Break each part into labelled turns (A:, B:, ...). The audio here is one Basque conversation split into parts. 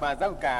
A: ba
B: rau cà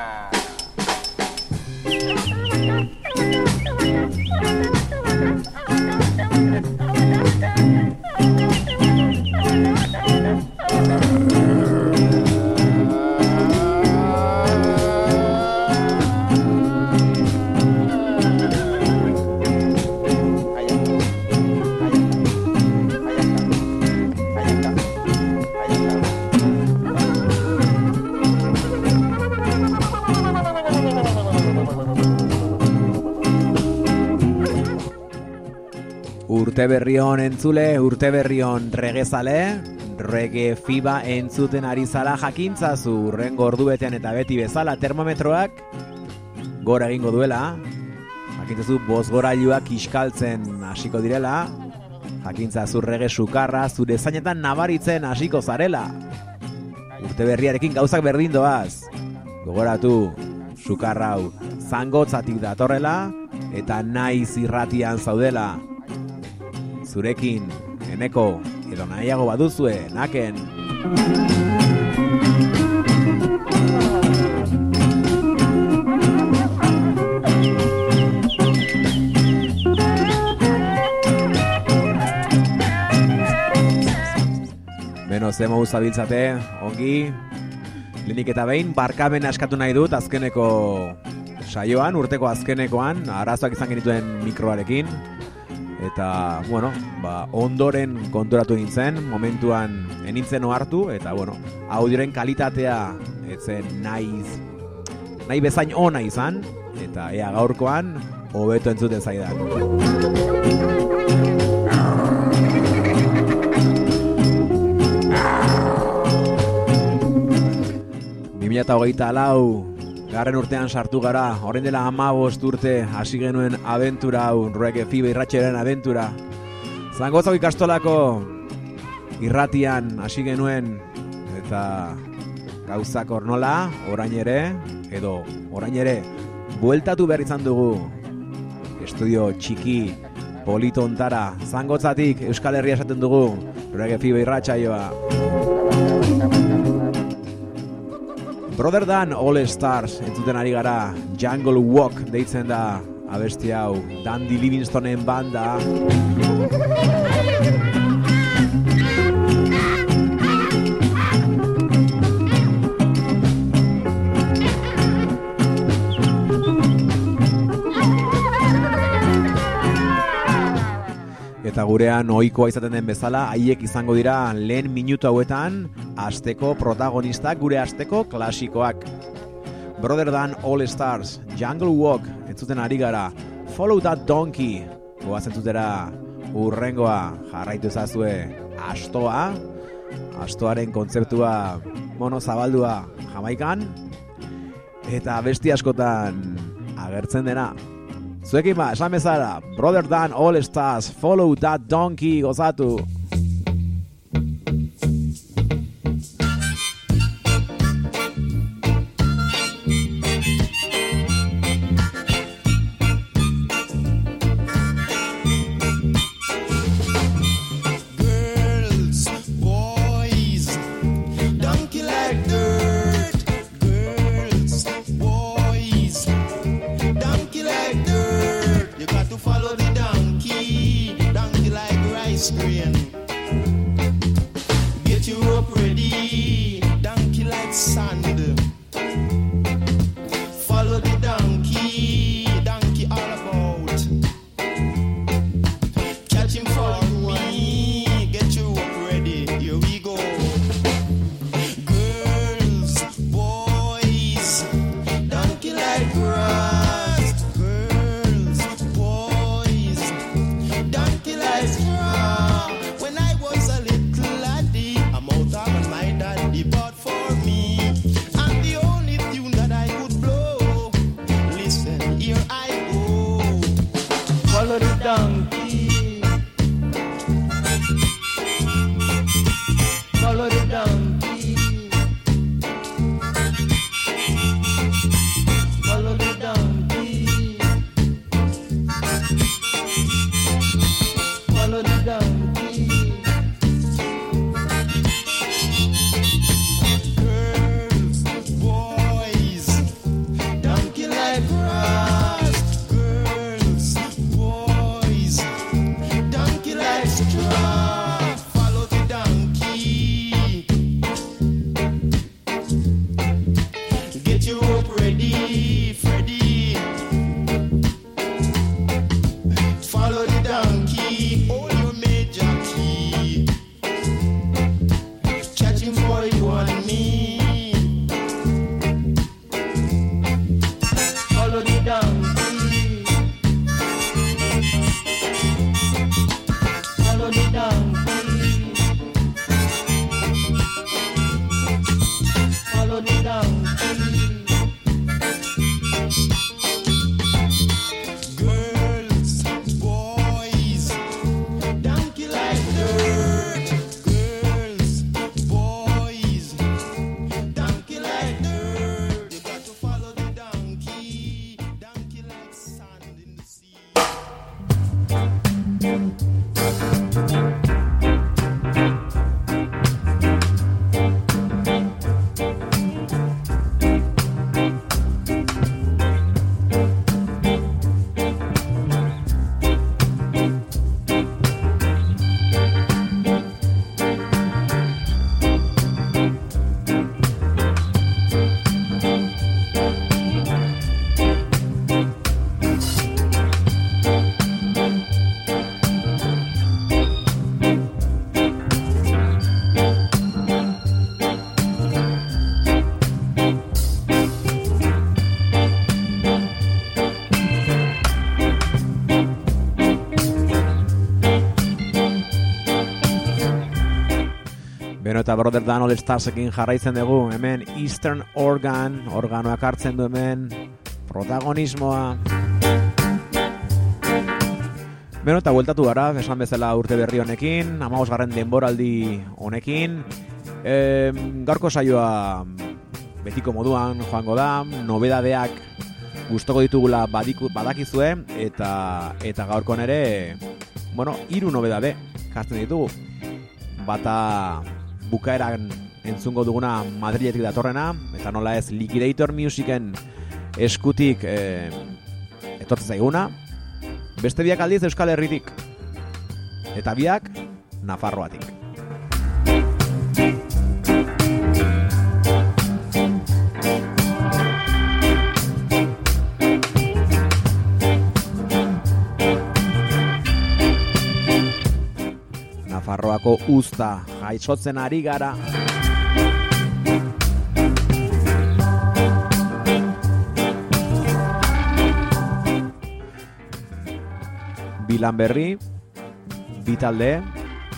C: Urte berri hon entzule, urte berri hon regezale, rege fiba entzuten ari zala jakintzazu urrengo ordubetean eta beti bezala termometroak gora egingo duela, jakintzazu bozgorailuak iskaltzen hasiko direla, jakintzazu rege sukarra zure zainetan nabaritzen hasiko zarela. Urte berriarekin gauzak berdin doaz. Gogoratu, sukarra hau zangotzatik datorrela eta naiz irratian zaudela. Zurekin, eneko, edo nahiago baduzue, naken. Beno, ze mogu zabiltzate, ongi. Lenik eta behin, barkamen askatu nahi dut azkeneko saioan, urteko azkenekoan, arazoak izan genituen mikroarekin. Eta, bueno, ba, ondoren konturatu nintzen, momentuan enintzen ohartu, eta, bueno, audioren kalitatea etzen naiz, nahi bezain ona izan, eta ea gaurkoan, hobeto entzuten zaidan. Bimila eta hogeita lau, garren urtean sartu gara, orain dela amabost urte hasi genuen abentura hau, reggae fibe irratxeren abentura. Zangozau ikastolako irratian hasi genuen, eta gauzak ornola, orain ere, edo orain ere, bueltatu behar izan dugu, estudio txiki
D: politontara, zangotzatik Euskal Herria esaten dugu, rege fibe irratxaioa. Brother Dan All Stars entzuten ari gara, Jungle Walk deitzen da abesti hau, Dandy Livingstonen banda. Gurean ohikoa izaten den bezala, haiek izango dira lehen minutu hauetan asteko protagonistak gure asteko klasikoak. Brother Dan All Stars, Jungle Walk, entzuten ari gara, Follow That Donkey, goaz entzutera urrengoa jarraitu ezazue astoa, astoaren kontzeptua mono zabaldua jamaikan, eta besti askotan agertzen dena. Zuekin ba, esan bezala, Brother Dan All Stars, Follow That Donkey, gozatu! Eta Brother Dan All Starsekin jarraitzen dugu, hemen Eastern Organ, organoak hartzen du hemen, protagonismoa. Beno eta bueltatu gara, esan bezala urte berri honekin, amagos garren denboraldi honekin. E, gaurko saioa betiko moduan joango da, nobedadeak gustoko ditugula badiku, badakizue, eta eta gaurkon ere
C: bueno, hiru nobedabe jartzen ditugu. Bata bukaeran entzungo duguna Madriletik datorrena, eta nola ez Liquidator Musicen eskutik eh, etortzen zaiguna. Beste biak aldiz Euskal Herritik. Eta biak Nafarroatik. Nafarroako usta jaitsotzen ari gara. Bilan berri, bi talde,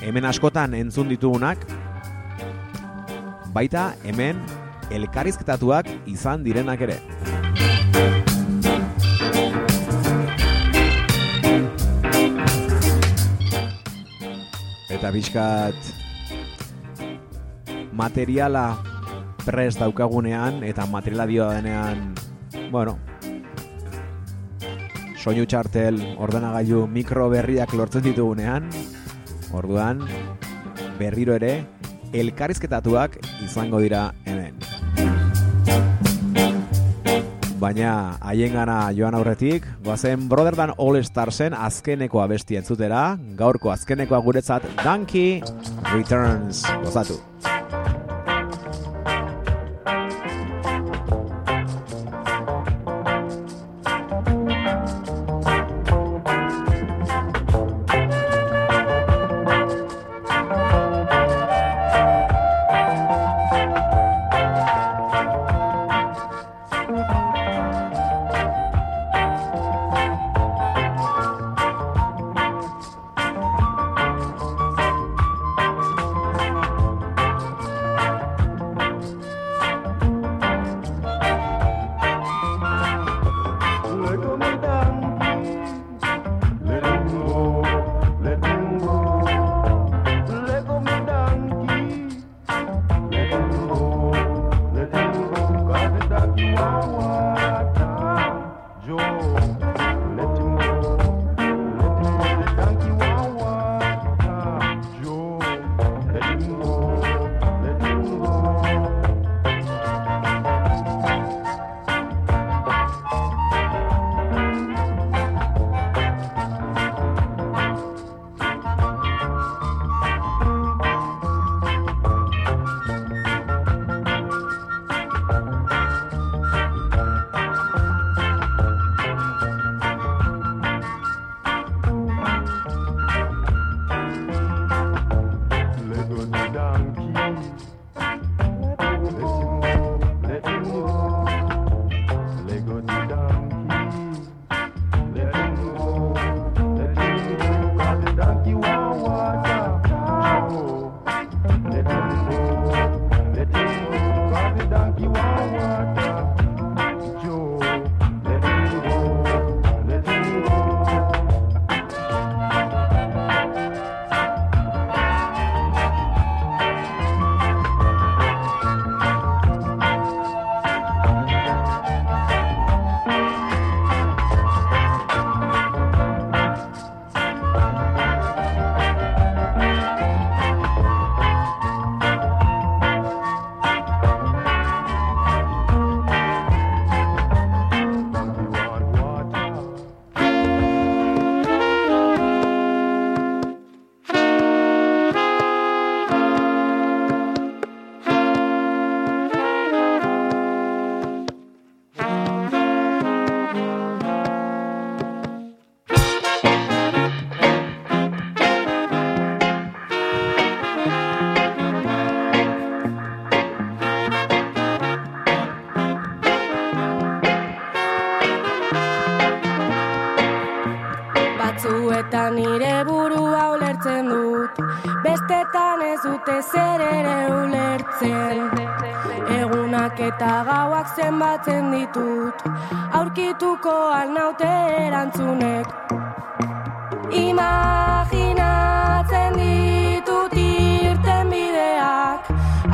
C: hemen askotan entzun ditugunak, baita hemen elkarrizketatuak izan direnak ere. Eta bizkat materiala prest daukagunean eta materiala dio denean, bueno, soinu txartel, ordenagailu, mikro berriak lortzen ditugunean, orduan, berriro ere, elkarrizketatuak izango dira hemen. Baina haien gana joan aurretik, goazen Brother Dan All Starsen azkeneko abesti entzutera, gaurko azkenekoa guretzat Donkey Returns. Gozatu.
E: Zenbatzen ditut Aurkituko alnaute erantzunek. Imaginatzen ditut irten bideak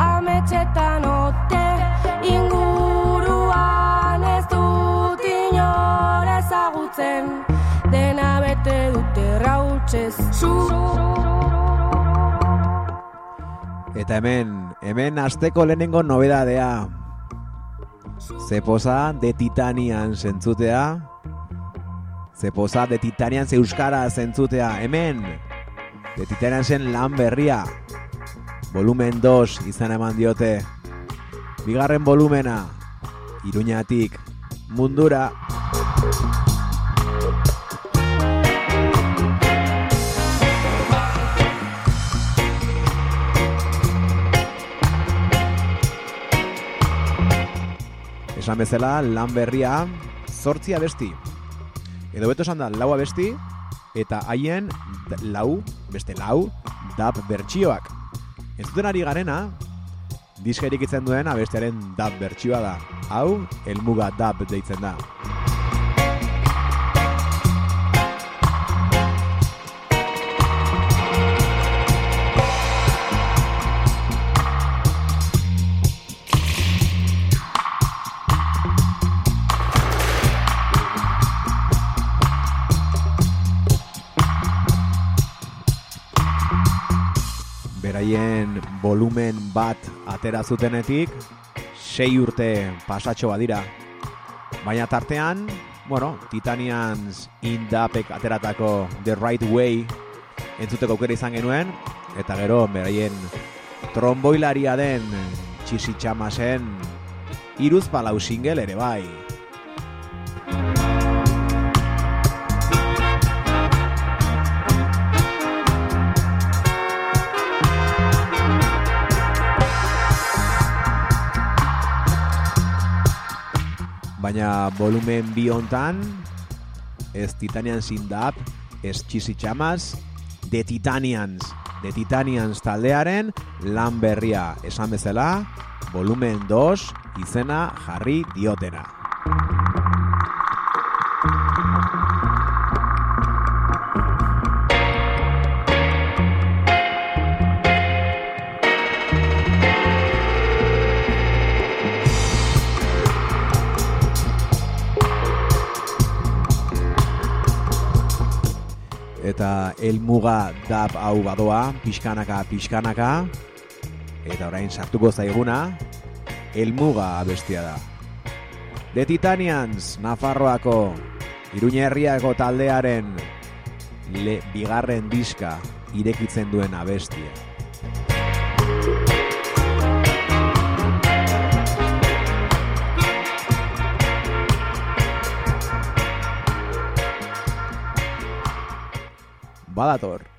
E: Ametxetan ote inguruan ez dut inor ezagutzen. Dena bete dute rautsez.
C: Eta hemen, hemen asteko lehenengo nobedadea. Zepoza de Titanian zentzutea. Zepoza de Titanian ze euskara zentzutea. Hemen, de Titanian zen lan berria. Volumen 2 izan eman diote. Bigarren volumena, Iruñatik, mundura. Esan bezala, lan berria, zortzi abesti. Edo beto esan da, lau abesti, eta haien lau, beste lau, dab bertsioak. Entzuten ari garena, diskerik itzen duen abestiaren dab bertsioa da. Hau, elmuga dab deitzen da. Beraien volumen bat atera zutenetik, sei urte pasatxo badira. Baina tartean, bueno, Titanians indapek ateratako The Right Way entzuteko aukera izan genuen, eta gero beraien tromboilaria den Txisi Txamasen iruz single ere bai. Baina volumen bi hontan ez Titanian Sindap, ez Txisi Txamas, The Titanians, The Titanians taldearen lan berria esan bezala, volumen 2 izena jarri diotena. Eta elmuga dab hau badoa, pixkanaka, pixkanaka, eta orain sartuko zaiguna, elmuga abestia da. The Titanians, Nafarroako, Iruña herriako taldearen le, bigarren diska irekitzen duen abestia. Badator.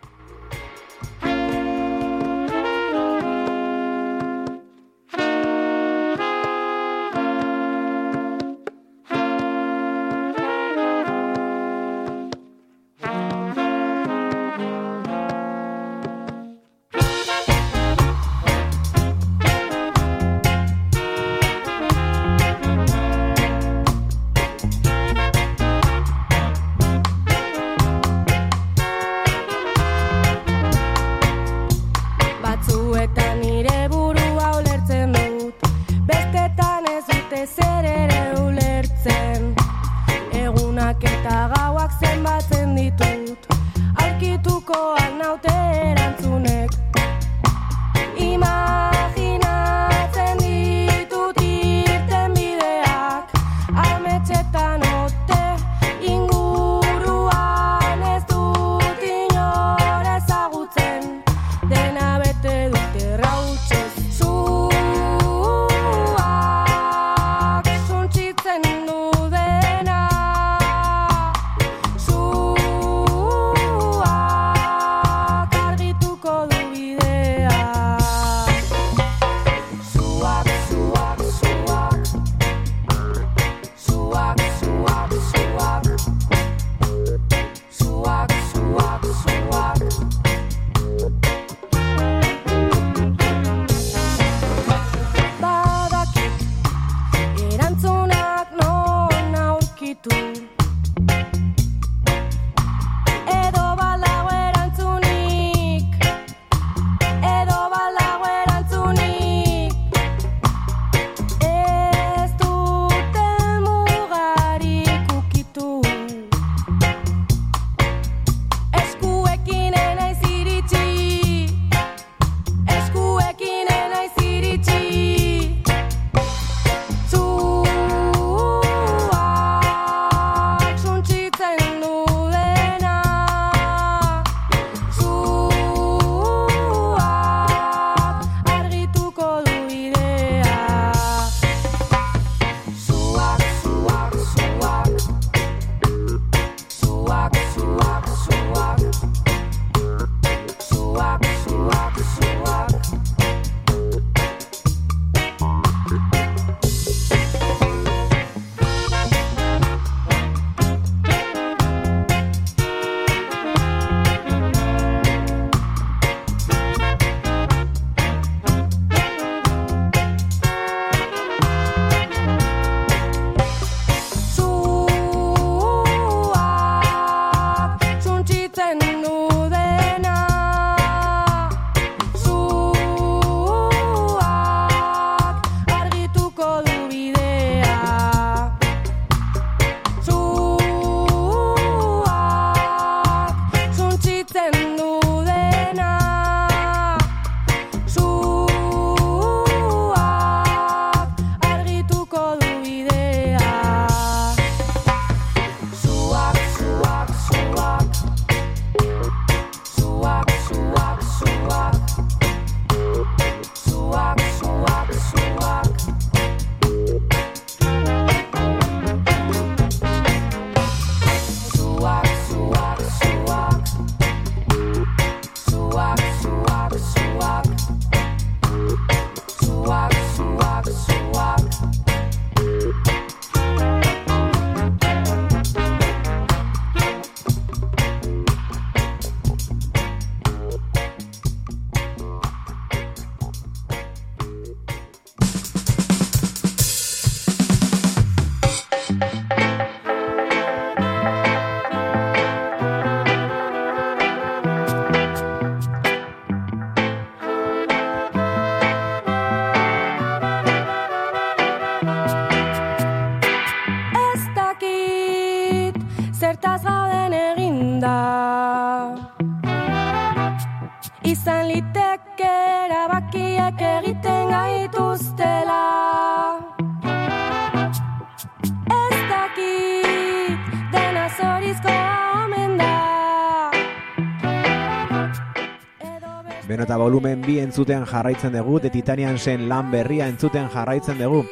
C: Volumen bi entzuten jarraitzen dugu, de Titanian zen lan berria entzuten jarraitzen dugu.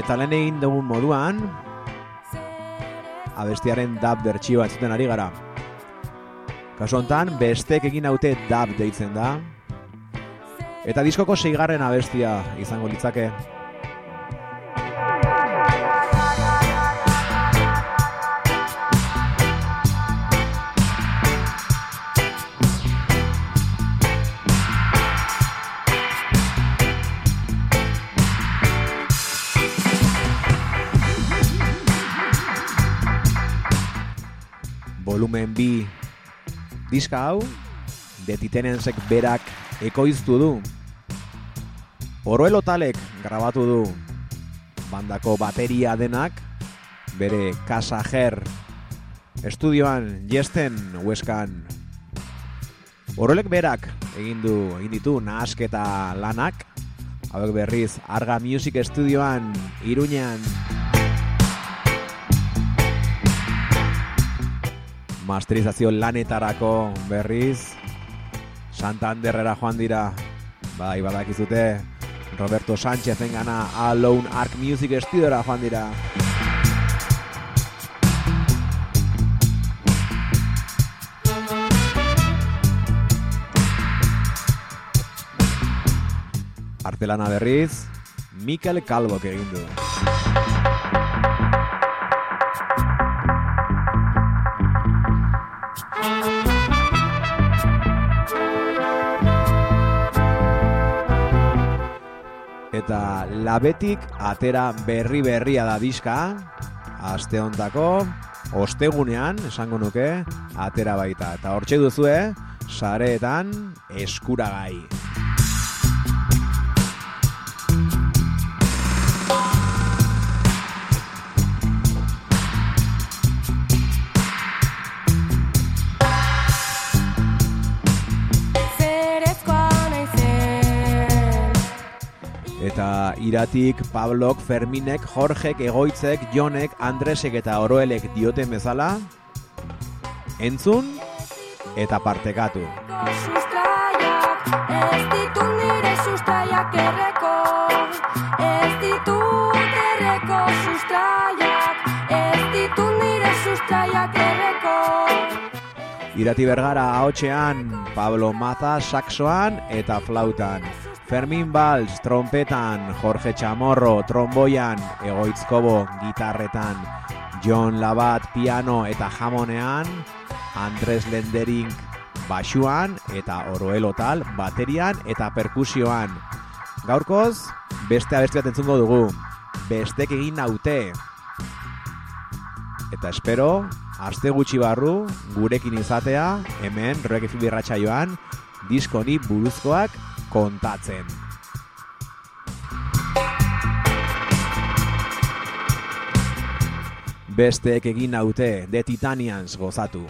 C: Eta lehen egin dugun moduan, abestiaren dab bertsioa entzuten ari gara. Kasu hontan, bestek egin haute dab deitzen da. Eta diskoko seigarren abestia izango litzake. Volumen bi. Diska hau, de Titenensek berak ekoiztu du. Oroelo talek grabatu du. Bandako bateria denak, bere kasajer estudioan jesten hueskan. Oroelek berak egin du egin ditu nahasketa lanak, hauek berriz Arga Music Studioan Iruñean masterizazio lanetarako berriz. Santanderrera joan dira. Bai badakizute. Roberto Sánchez engana Alone Arc Music Studiora joan dira. Artelana berriz Mikel Calvok egin du. Eta labetik atera berri berria da diska, aste hontako, ostegunean, esango nuke, atera baita. Eta hortxe duzue, sareetan eskuragai. Iratik Pablok, Ferminek, Jorgek, Egoitzek, Jonek, Andresek eta Oroelek dioten bezala, entzun eta partekatu.
E: sustraiak Ez ditut nire sustraiak erreko Ez ditut erreko sustraiak Ez ditut nire sustraiak erreko
C: Irati Bergara ahotsean, Pablo Maza saxoan eta flautan. Fermin Balz trompetan, Jorge Chamorro tromboian, Egoitzkobo gitarretan, John Labat piano eta jamonean, Andres Lendering basuan eta Oroel Otal baterian eta perkusioan. Gaurkoz, beste abesti bat entzungo dugu. Bestek egin naute. Eta espero, aste gutxi barru, gurekin izatea, hemen, Roek Fibirratxa joan, diskoni buruzkoak kontatzen. Besteek egin naute, The Titanians gozatu.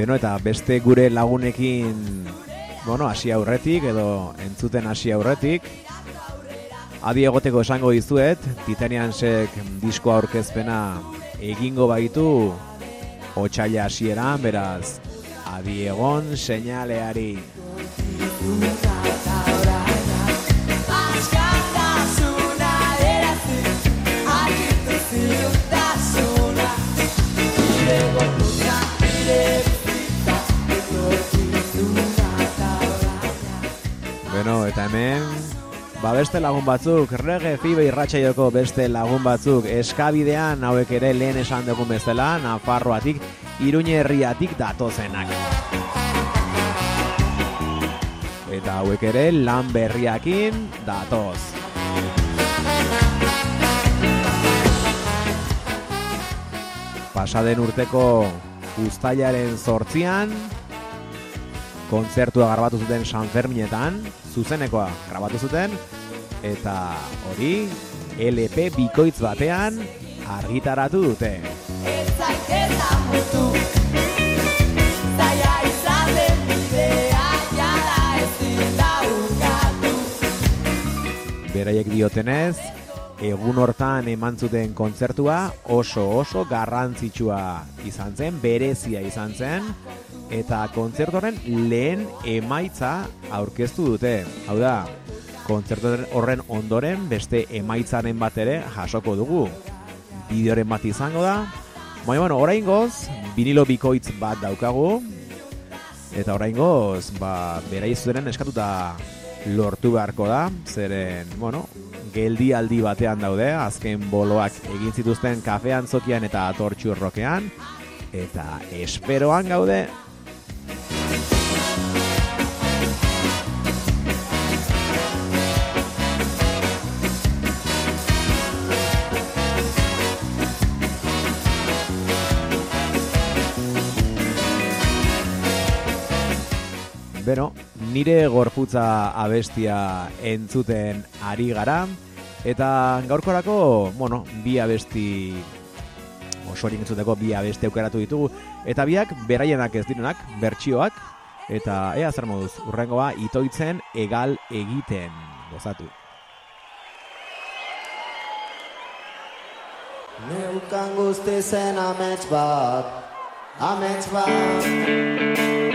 C: Beno eta beste gure lagunekin bueno, hasi aurretik edo entzuten hasi aurretik Adi egoteko esango dizuet, Titaniansek disko aurkezpena egingo baitu otxaila hasieran, beraz, adi egon seinaleari. Ba beste lagun batzuk, rege fibe irratxaioko beste lagun batzuk, eskabidean hauek ere lehen esan dugun bezala, Nafarroatik, Iruñe herriatik datozenak. Eta hauek ere lan berriakin datoz. Pasaden urteko uztailaren sortzian, kontzertua grabatu zuten San Ferminetan, zuzenekoa grabatu zuten, eta hori LP bikoitz batean argitaratu dute.
E: Ez zaiteta mutu Zaila izaten bidea jala ezin da ukatu
C: Beraiek diotenez, egun hortan eman zuten kontzertua oso oso garrantzitsua izan zen, berezia izan zen, eta kontzertu horren lehen emaitza aurkeztu dute. Hau da, kontzertu horren ondoren beste emaitzaren bat ere jasoko dugu. Bideoren bat izango da. Baina, bueno, oraingoz, vinilo bikoitz bat daukagu, eta oraingoz, ba, berai zuen eskatuta lortu beharko da, zeren, bueno, geldialdi batean daude, azken boloak egin zituzten kafean zokian eta tortxurrokean, eta esperoan gaude Beno, nire gorputza abestia entzuten ari gara, eta gaurkorako, bueno, bi abesti osorik entzuteko bi abesti aukeratu ditugu, eta biak beraienak ez direnak, bertsioak, eta ea zer moduz, urrengoa itoitzen egal egiten, gozatu.
D: Neukan guzti zen amets bat, amets bat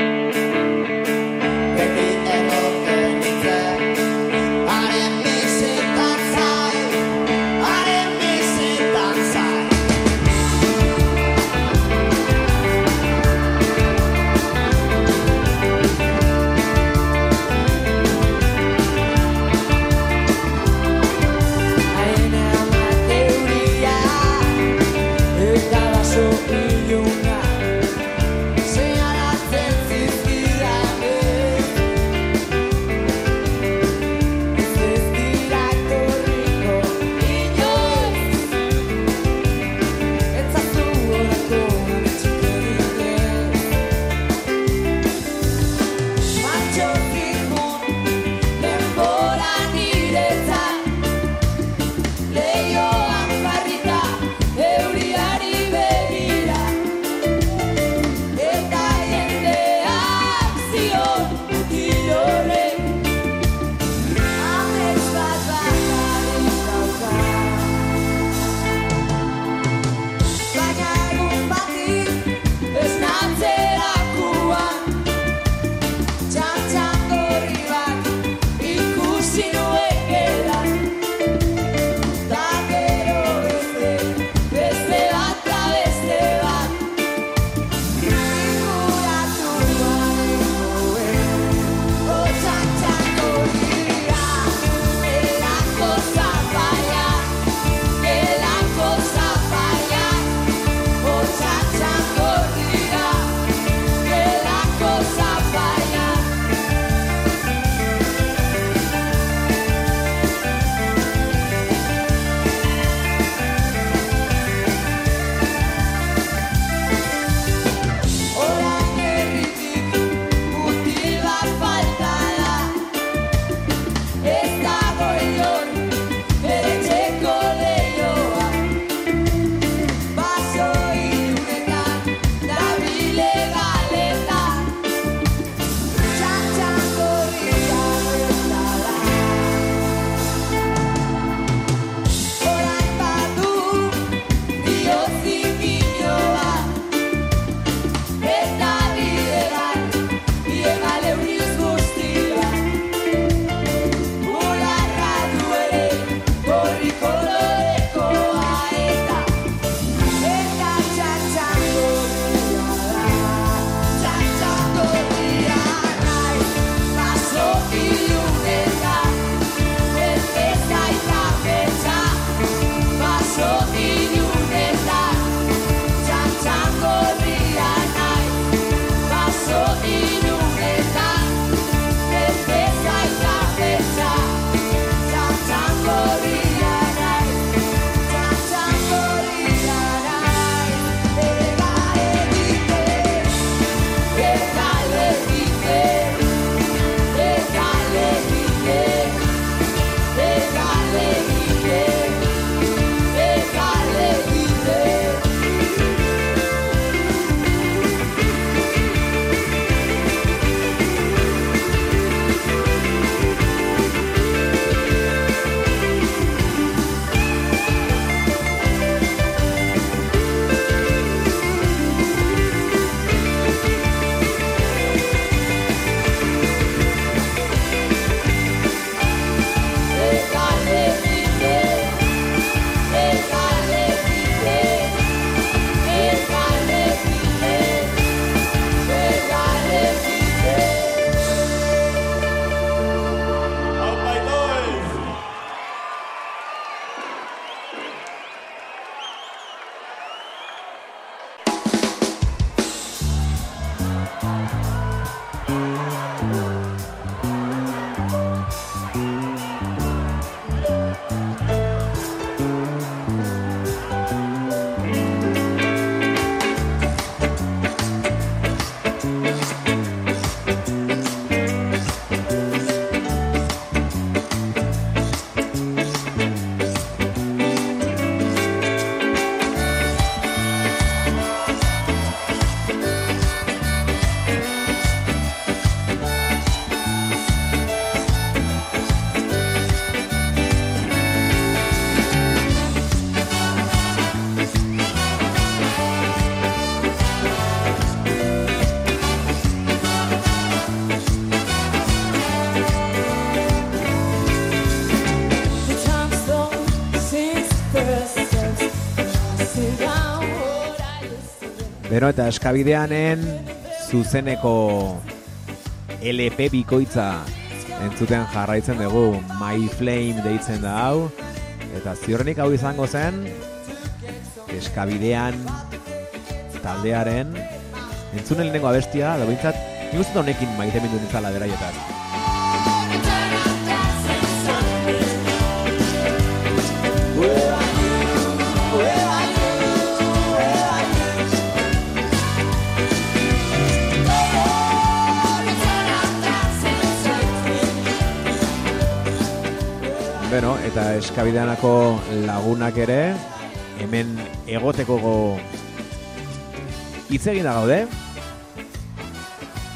C: Bero eta eskabideanen zuzeneko LP bikoitza entzuten jarraitzen dugu. My Flame deitzen da hau. Eta ziurrenik hau izango zen eskabidean taldearen entzunen lehenengo abestia da behintzat nik honekin maite mindu nintzala beraietan Beno, eta eskabideanako lagunak ere hemen egoteko go hitz egin da gaude.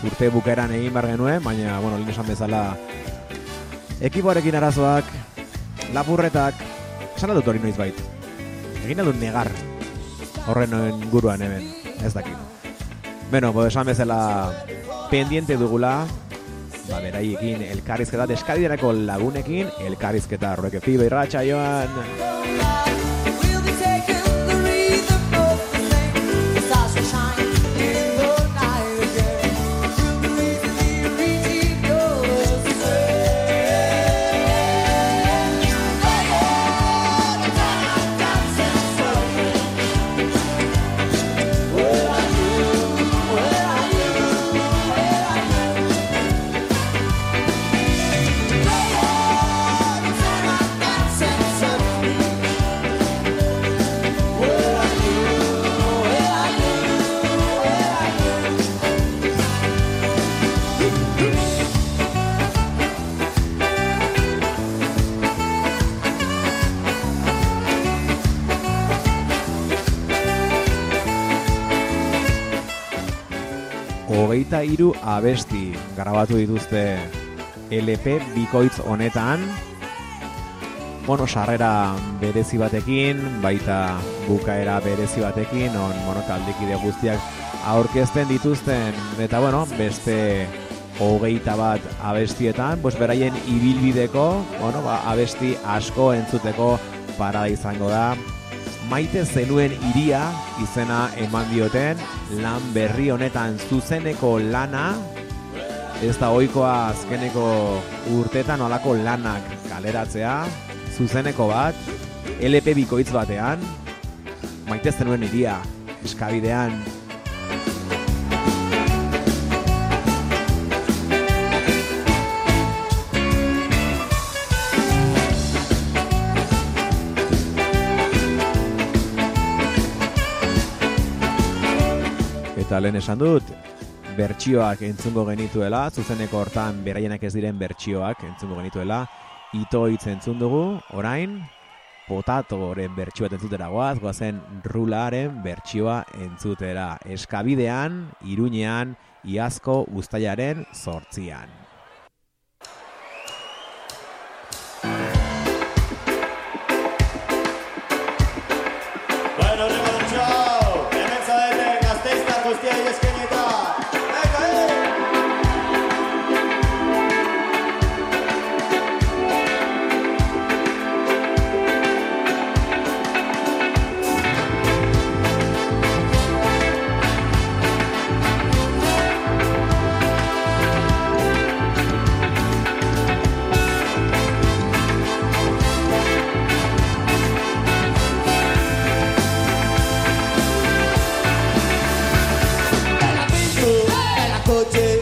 C: Urte bukaeran egin bar genuen, baina, bueno, lehen esan bezala ekipoarekin arazoak, lapurretak, esan dut hori noiz bait. Egin dut negar horren guruan hemen, ez dakit. Beno, bo, esan bezala pendiente dugula, ba, beraiekin elkarrizketa deskabiderako lagunekin, elkarrizketa horrek fiba irratxa joan. Hogeita hiru abesti grabatu dituzte LP bikoitz honetan. Bueno, sarrera berezi batekin, baita bukaera berezi batekin, on bueno, taldekide guztiak aurkezten dituzten eta bueno, beste hogeita bat abestietan, pues beraien ibilbideko, bueno, ba, abesti asko entzuteko parada izango da. Maite zenuen iria izena eman dioten lan berri honetan zuzeneko lana. Ez da ohikoa azkeneko urtetan olako lanak kaleratzea. Zuzeneko bat LP bikoitz batean. Maite zenuen iria eskabidean Lehen esan dut, bertsioak entzungo genituela, zuzeneko hortan beraienak ez diren bertsioak entzungo genituela, ito hitz entzun dugu, orain, potatoren bertsio bat entzutera goaz, goazen rularen bertsioa entzutera. Eskabidean, iruñean, iazko ustaiaren sortzian.
D: day.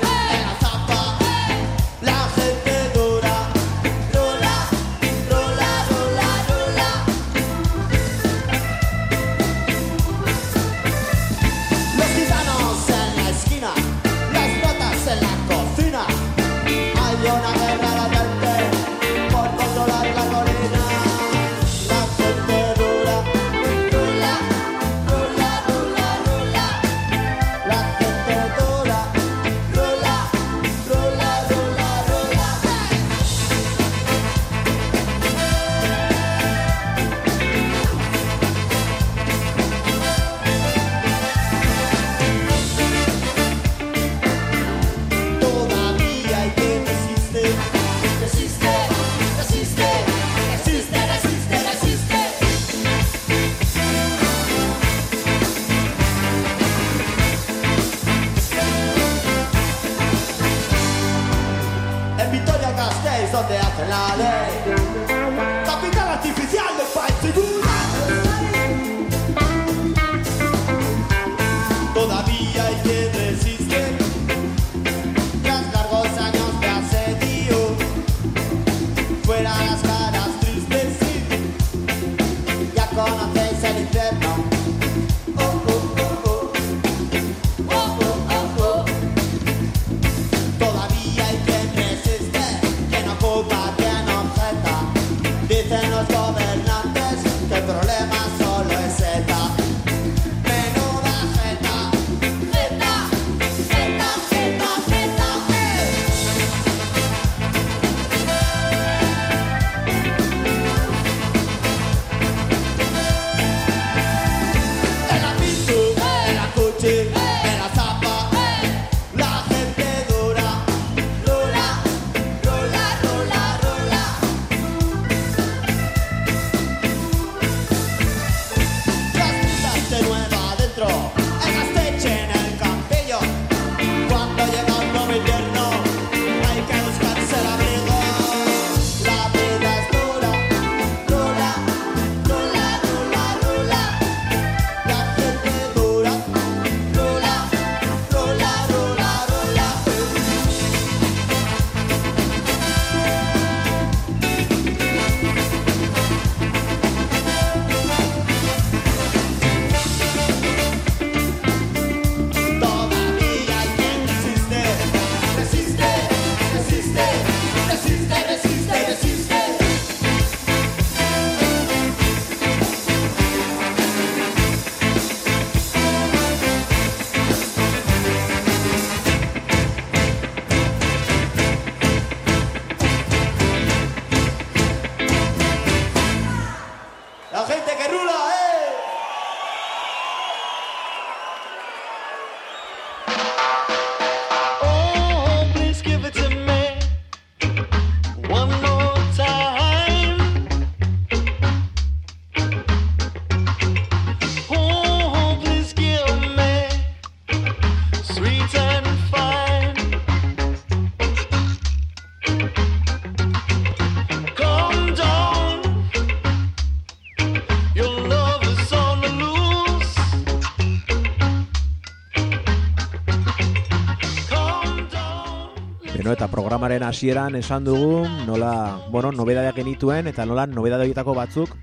D: Eta
C: programaren hasieran esan dugu, nola, bueno, nobedadeak genituen, eta nola nobedade horietako batzuk,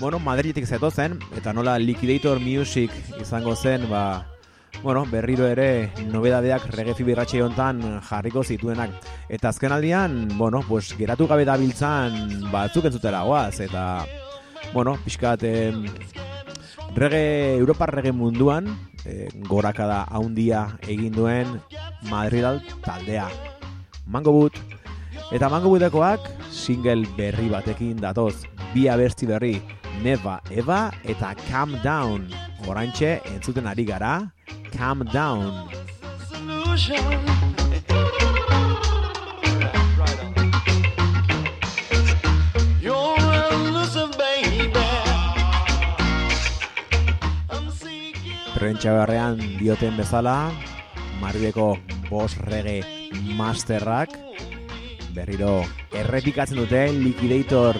C: bueno, Madridetik zetozen, eta nola Liquidator Music izango zen, ba, bueno, berriro ere nobedadeak regefi birratxe hontan jarriko zituenak. Eta azken aldian, bueno, pues, geratu gabe dabiltzan batzuk entzutera goaz, eta, bueno, pixkat, em, Rege, Europar rege munduan, e, gorakada haundia egin duen Madridal taldea. Mango Boot. Eta Mango Bootekoak single berri batekin datoz. Bi abertzi berri, Neva Eva eta Calm Down. Orantxe entzuten ari gara, Calm Down. beharrean dioten bezala, Madrideko boss rege masterrak berriro errepikatzen dute Liquidator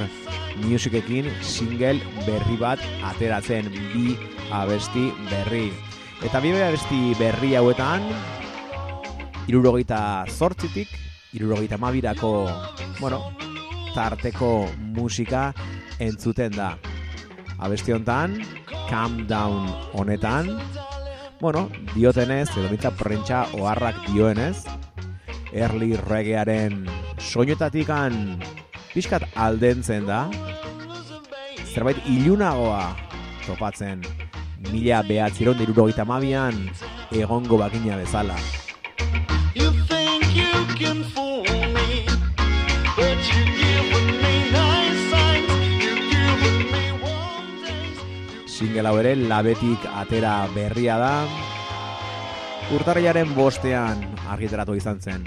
C: Musicekin single berri bat ateratzen bi abesti berri. Eta bi abesti berri hauetan irurogeita zortzitik, irurogeita mabirako, bueno, tarteko musika entzuten da. Abesti honetan, Calm Down honetan, bueno, diotenez, edo prentsa oharrak dioenez, early reggaearen soinetatikan pixkat aldentzen da, zerbait ilunagoa topatzen mila behatziron dirurogeita mabian egongo bakina bezala.
F: You think you can fool me, but you giving me nice signs. You giving me one taste.
C: Single hau ere labetik atera berria da. Urtarriaren bostean argitaratu izan zen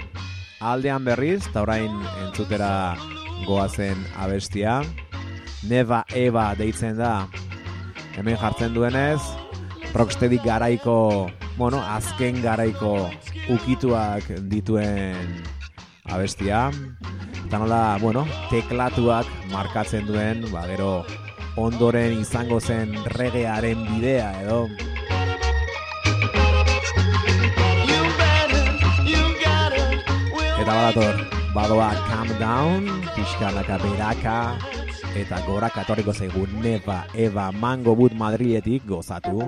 C: aldean berriz, eta orain entzutera goazen abestia. Neva Eva deitzen da, hemen jartzen duenez, Rocksteady garaiko, bueno, azken garaiko ukituak dituen abestia. Eta nola, bueno, teklatuak markatzen duen, ba, gero, ondoren izango zen regearen bidea, edo, Eta badator, badoa Calm Down, pixkanaka beraka, eta gora katoriko zaigu Neva, Eva, Mango Boot Madridetik gozatu.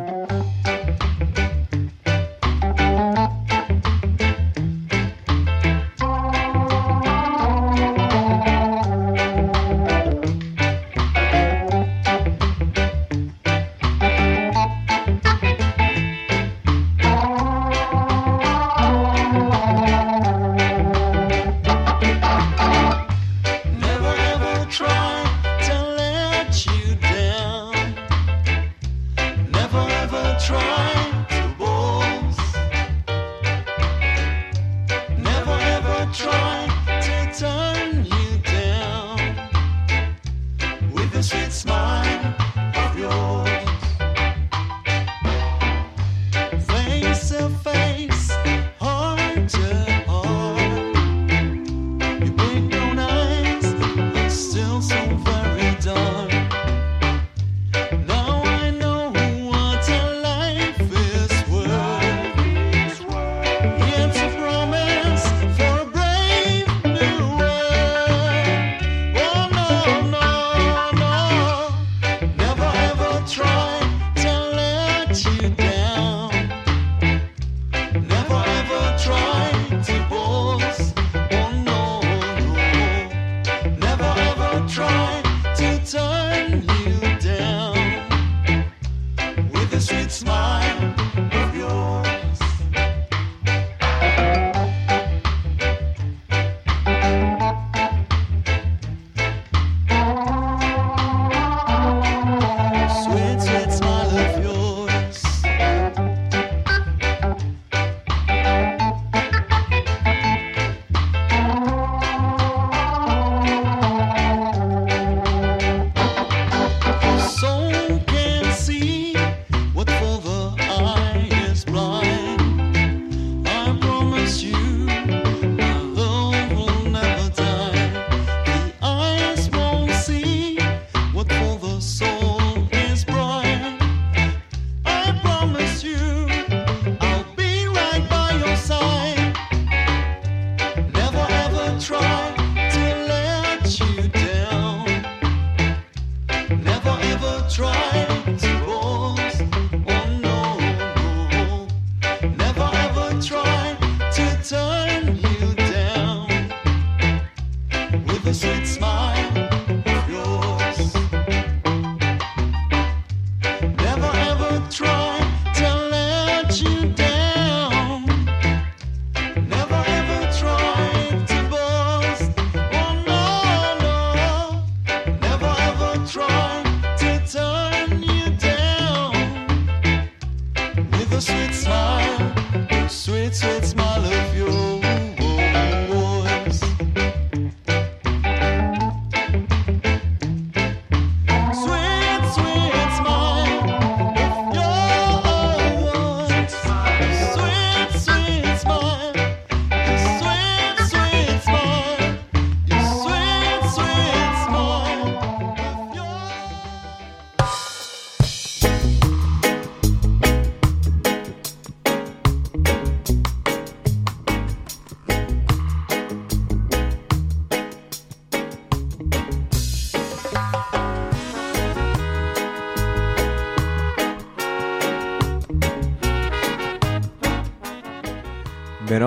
F: the street smile.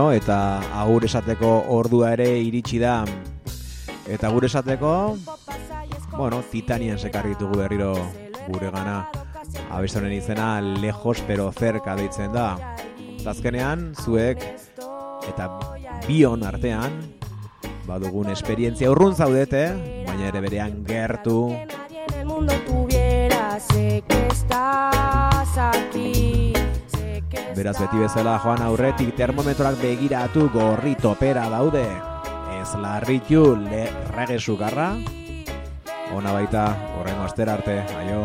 C: bueno, eta agur esateko ordua ere iritsi da. Eta gure esateko, bueno, Titanian sekarri ditugu berriro gure gana. Abestonen izena lejos pero cerca deitzen da. Azkenean, zuek eta bion artean, badugun esperientzia urrun zaudete, baina ere berean gertu. Beraz beti bezala joan aurretik termometroak begiratu gorri topera daude. Ez larritu lerrage sugarra. Ona baita, horrengo astera arte. Aio.